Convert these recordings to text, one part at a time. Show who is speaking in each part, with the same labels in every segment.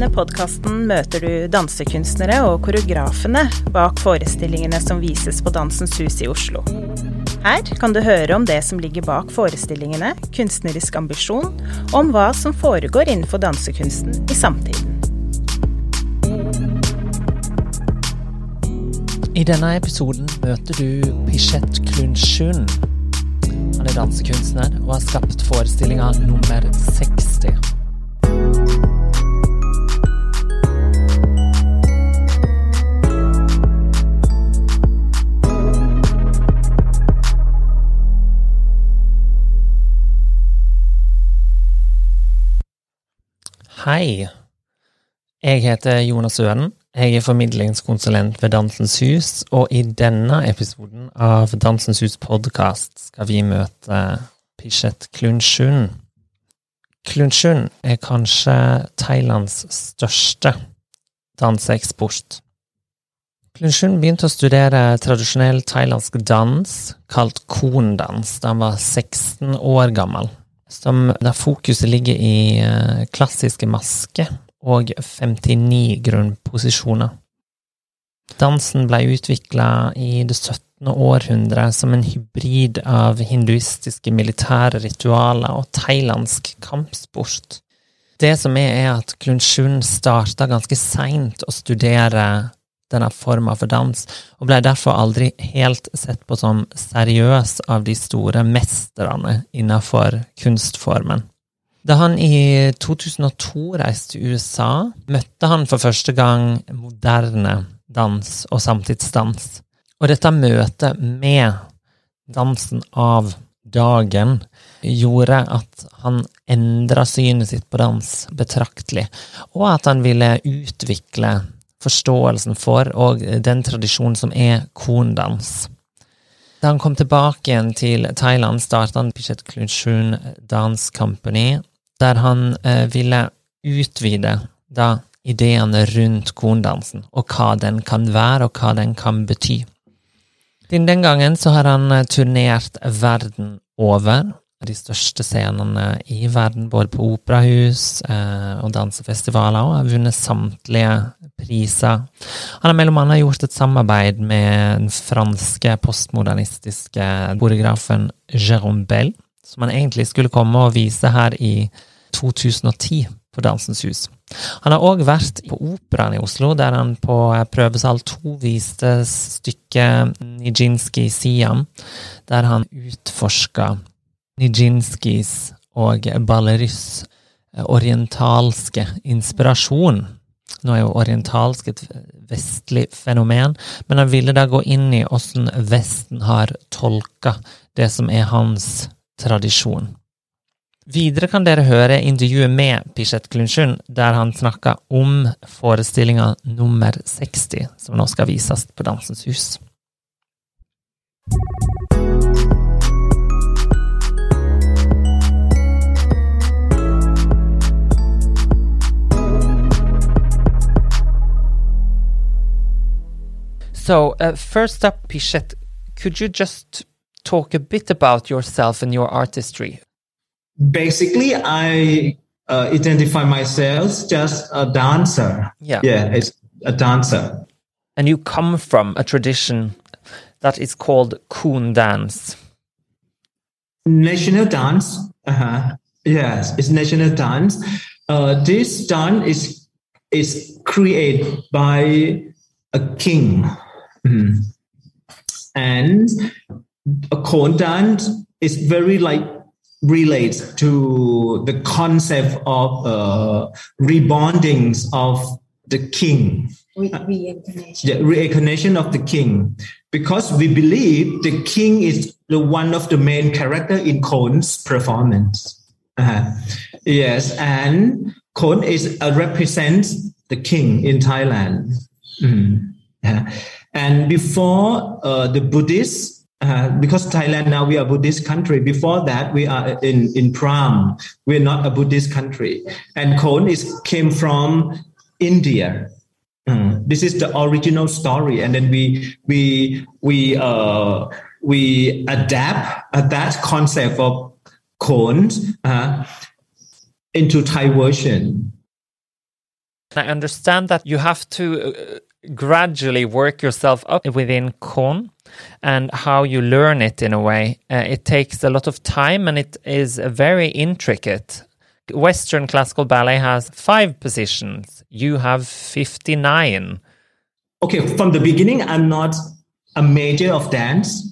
Speaker 1: denne podkasten møter du dansekunstnere og koreografene bak forestillingene som vises på Dansens Hus i Oslo. Her kan du høre om det som ligger bak forestillingene, kunstnerisk ambisjon, og om hva som foregår innenfor dansekunsten i samtiden.
Speaker 2: I denne episoden møter du Pichette Klunshun. Han er dansekunstner og har skapt forestillinga nummer 60. Hei. Jeg heter Jonas Øen. Jeg er formidlingskonsulent ved Dansens Hus, og i denne episoden av Dansens Hus podkast skal vi møte Pishet Klunshun. Klunshun er kanskje Thailands største danseeksport. Klunshun begynte å studere tradisjonell thailandsk dans, kalt kondans, da han var 16 år gammel som der fokuset ligger i eh, klassiske masker og 59 grunnposisjoner. Dansen ble utvikla i det 17. århundre som en hybrid av hinduistiske militære ritualer og thailandsk kampsport. Det som er, er at Klunsjun starta ganske seint å studere denne forma for dans, og ble derfor aldri helt sett på som seriøs av de store mesterne innenfor kunstformen. Da han i 2002 reiste til USA, møtte han for første gang moderne dans og samtidsdans. Og dette møtet med dansen av dagen gjorde at han endra synet sitt på dans betraktelig, og at han ville utvikle forståelsen for, og den tradisjonen som er kondans. Da han kom tilbake igjen til Thailand, starta han Pichet Klunchun Dance Company, der han eh, ville utvide da ideene rundt korndansen, og hva den kan være, og hva den kan bety. Siden den gangen så har han eh, turnert verden over, de største scenene i verden, både på operahus eh, og dansefestivaler, og har vunnet samtlige priser. Han har mellom annet gjort et samarbeid med den franske postmodernistiske koreografen Jérôme Bell, som han egentlig skulle komme og vise her i 2010 på Dansens Hus. Han har òg vært på Operaen i Oslo, der han på prøvesal to viste stykket Nijinski Siam, der han utforska Nijinskis og Ballerys orientalske inspirasjon. Nå er jo orientalsk et vestlig fenomen, men han ville da gå inn i åssen Vesten har tolka det som er hans tradisjon. Videre kan dere høre intervjuet med Pishet Klunshun, der han snakka om forestillinga nummer 60, som nå skal vises på Dansens Hus. So, uh, first up, Pichet, could you just talk a bit about yourself and your artistry?
Speaker 3: Basically, I uh, identify myself just a dancer.
Speaker 2: Yeah.
Speaker 3: Yeah, it's a dancer.
Speaker 2: And you come from a tradition that is called Khon dance.
Speaker 3: National dance. Uh-huh. Yes, it's national dance. Uh, this dance is is created by a king Mm. And a Khon dance is very like relates to the concept of uh, rebondings of the king.
Speaker 4: Re- reincarnation.
Speaker 3: The reincarnation of the king. Because we believe the king is the one of the main character in Khon's performance. Uh-huh. Yes, and Kone is uh, represents the king in Thailand. Mm. Yeah. And before uh, the Buddhists, uh, because Thailand now we are a Buddhist country. Before that, we are in in Pram. We're not a Buddhist country. And Khon is came from India. Mm. This is the original story, and then we we we uh, we adapt uh, that concept of cones uh, into Thai version.
Speaker 2: I understand that you have to uh, gradually work yourself up within Khon and how you learn it in a way. Uh, it takes a lot of time and it is very intricate. Western classical ballet has five positions. You have 59.
Speaker 3: Okay, from the beginning, I'm not a major of dance.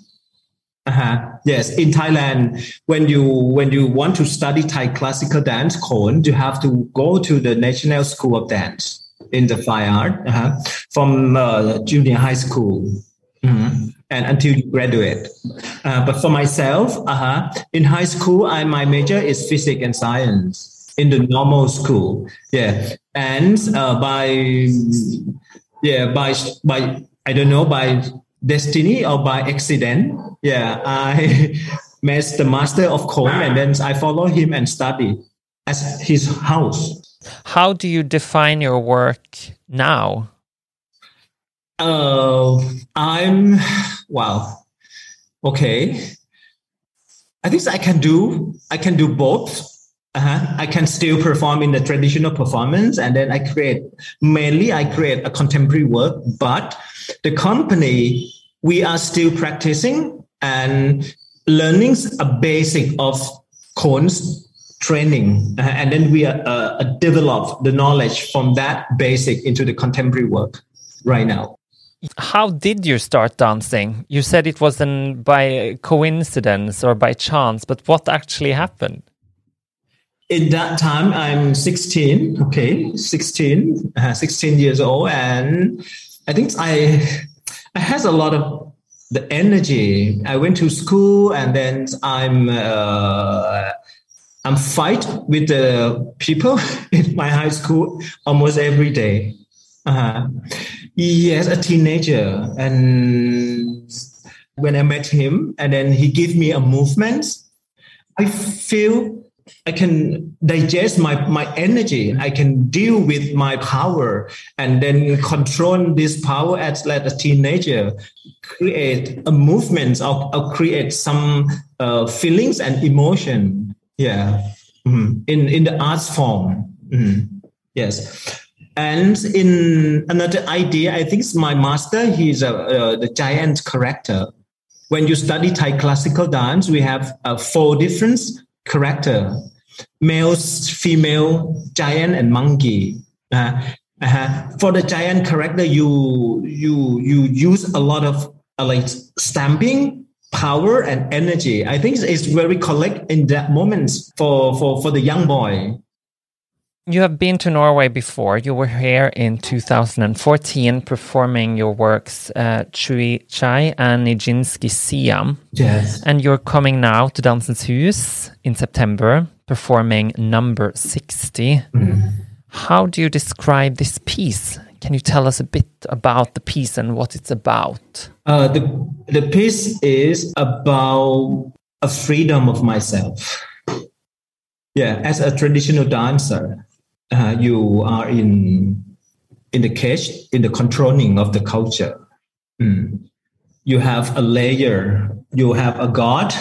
Speaker 3: Uh-huh. Yes, in Thailand, when you when you want to study Thai classical dance, Khon, you have to go to the National School of Dance in the fine art uh-huh, from uh, junior high school. Mm-hmm. And until you graduate, uh, but for myself, uh-huh, in high school, I my major is physics and science in the normal school. Yeah, and uh, by yeah by by I don't know by destiny or by accident. Yeah, I met the master of Khon and then I follow him and study at his house.
Speaker 2: How do you define your work now?
Speaker 3: Uh, I'm wow. Okay. I think I can do I can do both. Uh-huh. I can still perform in the traditional performance, and then I create mainly I create a contemporary work. But the company we are still practicing and learning a basic of Khon's training, uh, and then we uh, uh, develop the knowledge from that basic into the contemporary work right now.
Speaker 2: How did you start dancing? You said it wasn't by coincidence or by chance, but what actually happened?
Speaker 3: In that time, I'm 16, okay, 16, uh, 16 years old. And I think I, I has a lot of the energy. I went to school and then I'm, uh, I'm fight with the people in my high school almost every day. Uh-huh. Yes, a teenager. And when I met him, and then he gave me a movement, I feel I can digest my, my energy. I can deal with my power and then control this power as like a teenager, create a movement or, or create some uh, feelings and emotion. Yeah. Mm-hmm. In, in the arts form. Mm-hmm. Yes. And in another idea, I think my master, he's a, the giant character. When you study Thai classical dance, we have uh, four different character, males, female, giant, and monkey. Uh, uh, for the giant character, you you you use a lot of uh, like stamping, power, and energy. I think it's very collect in that moment for for for the young boy.
Speaker 2: You have been to Norway before. You were here in 2014 performing your works uh, Chui Chai and Nijinsky Siam.
Speaker 3: Yes.
Speaker 2: And you're coming now to Dansens Hus in September performing number 60. Mm. How do you describe this piece? Can you tell us a bit about the piece and what it's about?
Speaker 3: Uh, the, the piece is about a freedom of myself. Yeah, as a traditional dancer, uh, you are in in the cage in the controlling of the culture. Mm. You have a layer. You have a god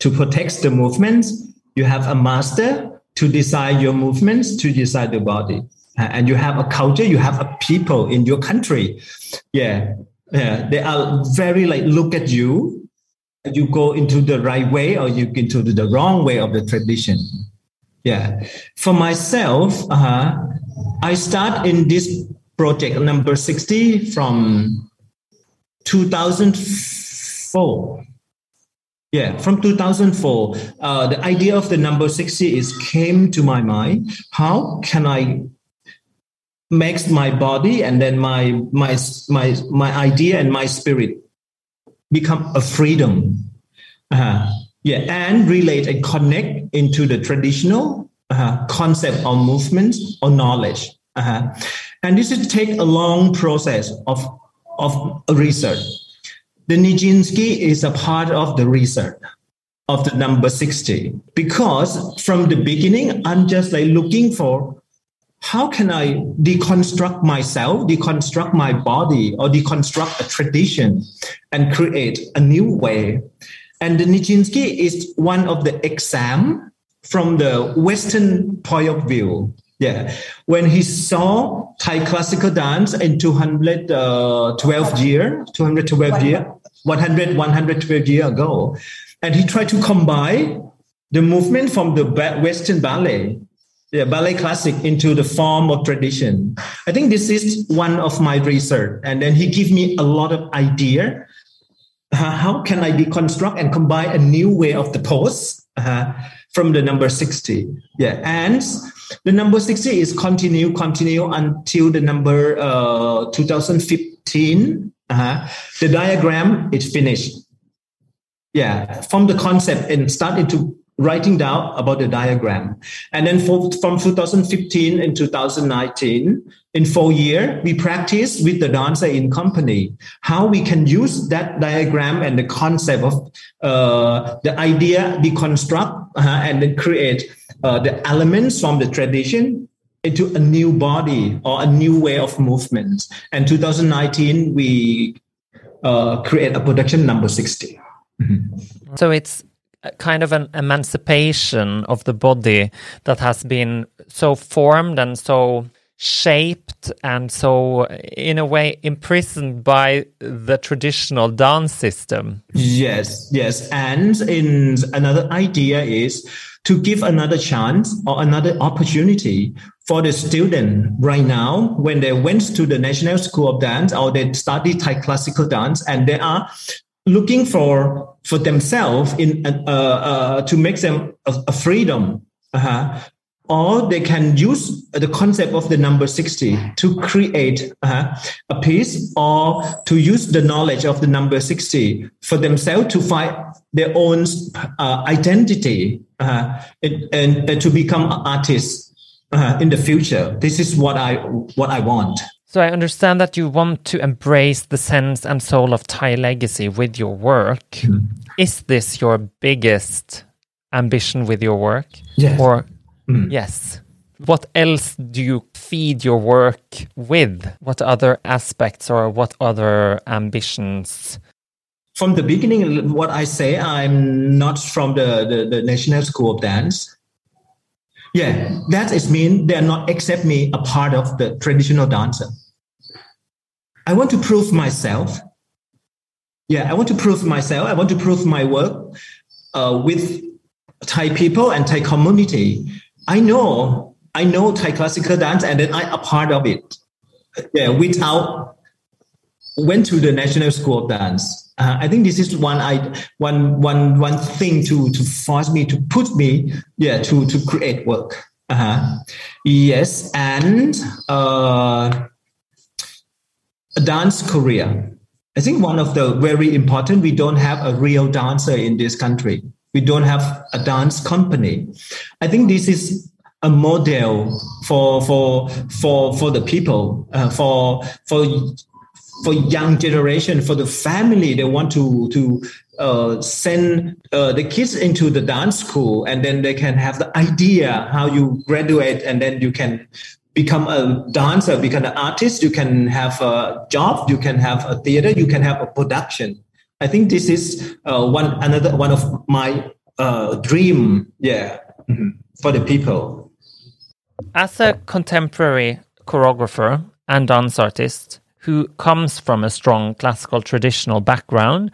Speaker 3: to protect the movements. You have a master to decide your movements, to decide the body. Uh, and you have a culture. You have a people in your country. Yeah, yeah. They are very like look at you. You go into the right way or you into the wrong way of the tradition. Yeah. For myself, uh, I start in this project number 60 from 2004. Yeah, from 2004, uh, the idea of the number 60 is came to my mind. How can I make my body and then my my my my idea and my spirit become a freedom? Uh, yeah, and relate and connect into the traditional uh, concept or movement or knowledge. Uh-huh. And this is take a long process of, of research. The Nijinsky is a part of the research of the number 60 because from the beginning, I'm just like looking for how can I deconstruct myself, deconstruct my body, or deconstruct a tradition and create a new way and the Nijinsky is one of the exam from the Western point of view. Yeah. When he saw Thai classical dance in 212 year, 212 year, 100, 112 year ago, and he tried to combine the movement from the Western ballet, the ballet classic into the form of tradition. I think this is one of my research. And then he gave me a lot of idea. Uh, how can I deconstruct and combine a new way of the pose uh, from the number 60? Yeah. And the number 60 is continue, continue until the number uh, 2015. Uh-huh. The diagram is finished. Yeah, from the concept and start into writing down about the diagram. And then for, from 2015 and 2019, in four year, we practice with the dancer in company how we can use that diagram and the concept of uh, the idea, deconstruct, uh, and then create uh, the elements from the tradition into a new body or a new way of movement. And 2019, we uh, create a production number 60.
Speaker 2: Mm-hmm. So it's kind of an emancipation of the body that has been so formed and so shaped and so in a way imprisoned by the traditional dance system.
Speaker 3: Yes yes. And in another idea is to give another chance or another opportunity for the student right now when they went to the national school of dance or they study thai classical dance and they are looking for for themselves in uh, uh, to make them a, a freedom uh-huh. or they can use the concept of the number 60 to create uh, a piece or to use the knowledge of the number 60 for themselves to find their own uh, identity uh, and, and, to become artists uh, in the future this is what i what i want
Speaker 2: so I understand that you want to embrace the sense and soul of Thai legacy with your work. Mm. Is this your biggest ambition with your work?
Speaker 3: Yes.
Speaker 2: Or mm. yes. What else do you feed your work with? What other aspects or what other ambitions?
Speaker 3: From the beginning, what I say, I'm not from the, the, the National School of Dance. Yeah, that is mean they are not accept me a part of the traditional dancer. I want to prove myself. Yeah, I want to prove myself. I want to prove my work uh, with Thai people and Thai community. I know, I know Thai classical dance, and then I a part of it. Yeah, without went to the National School of Dance. Uh, I think this is one I one one one thing to to force me to put me yeah to to create work. Uh-huh. Yes, and uh, a dance career. I think one of the very important, we don't have a real dancer in this country. We don't have a dance company. I think this is a model for for for for the people uh, for for for young generation for the family they want to to uh, send uh, the kids into the dance school and then they can have the idea how you graduate and then you can become a dancer, become an artist, you can have a job, you can have a theater, you can have a production. I think this is uh, one another one of my uh, dream, yeah, mm-hmm, for the people.
Speaker 2: As a contemporary choreographer and dance artist who comes from a strong classical traditional background,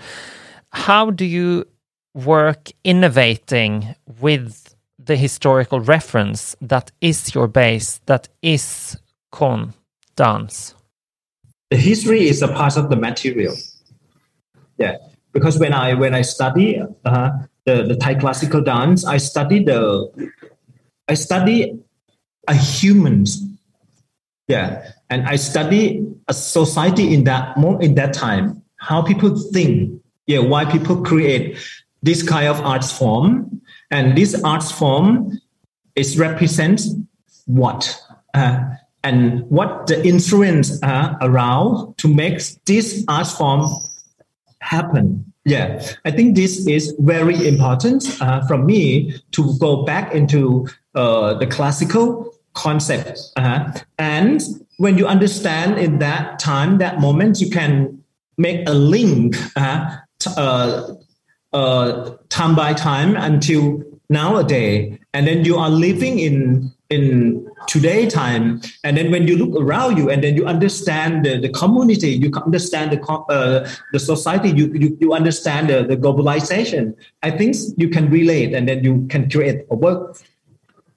Speaker 2: how do you work innovating with the historical reference that is your base, that is Khon dance?
Speaker 3: The history is a part of the material. Yeah, because when I when I study uh, the the Thai classical dance, I study the I study a humans. Yeah, and I study a society in that more in that time, how people think. Yeah, why people create this kind of art form and this art form is represents what uh, and what the influence are around to make this art form happen. Yeah, I think this is very important uh, for me to go back into uh, the classical concept. Uh, and when you understand in that time, that moment, you can make a link uh, t- uh, uh, time by time until nowadays, and then you are living in in today time. And then when you look around you and then you understand the, the community, you can understand the, uh, the society, you, you, you understand the, the globalization. I think you can relate and then you can create a work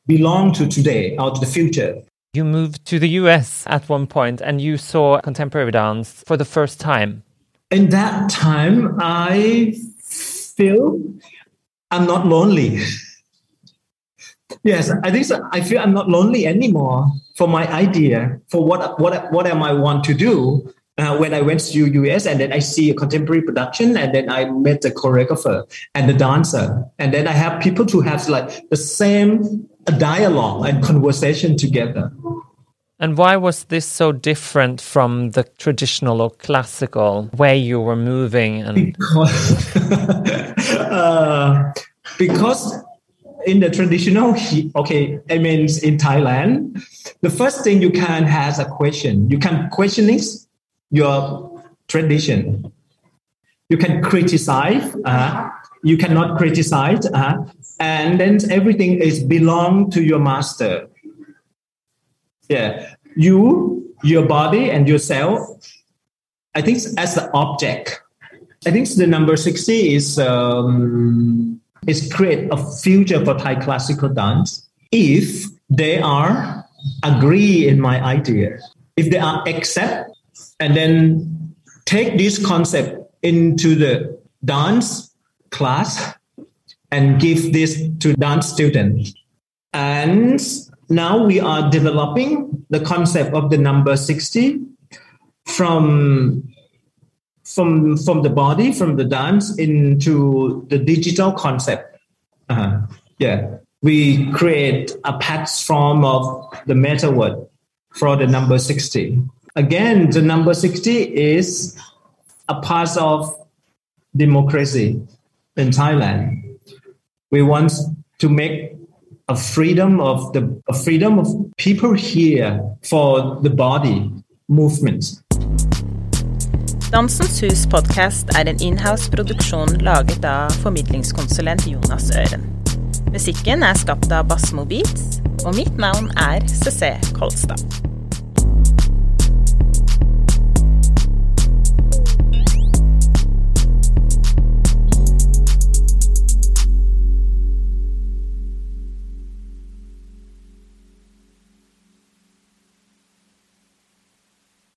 Speaker 3: belong to today or to the future.
Speaker 2: You moved to the US at one point and you saw contemporary dance for the first time.
Speaker 3: In that time, I feel I'm not lonely. yes, I think so. I feel I'm not lonely anymore for my idea, for what what what am I want to do. Uh, when I went to US and then I see a contemporary production and then I met the choreographer and the dancer and then I have people to have like the same dialogue and conversation together.
Speaker 2: And why was this so different from the traditional or classical way you were moving? And
Speaker 3: because, uh, because in the traditional, okay, I mean in Thailand, the first thing you can has a question. You can questioning your tradition. You can criticize. Uh, you cannot criticize, uh, and then everything is belong to your master yeah you your body and yourself i think as the object. I think the number 60 is um, is create a future for thai classical dance if they are agree in my idea. If they are accept and then take this concept into the dance class and give this to dance students and now we are developing the concept of the number 60 from from from the body from the dance into the digital concept. Uh-huh. yeah. We create a platform of the metaverse for the number 60 again the number 60 is a part of democracy in thailand. We want to make a freedom of the a freedom of people here for the body movement.
Speaker 1: Dansens Hus podkast er en inhouse-produksjon laget av formidlingskonsulent Jonas Øren. Musikken er skapt av Bassmo Beats, og mitt navn er CC Kolstad.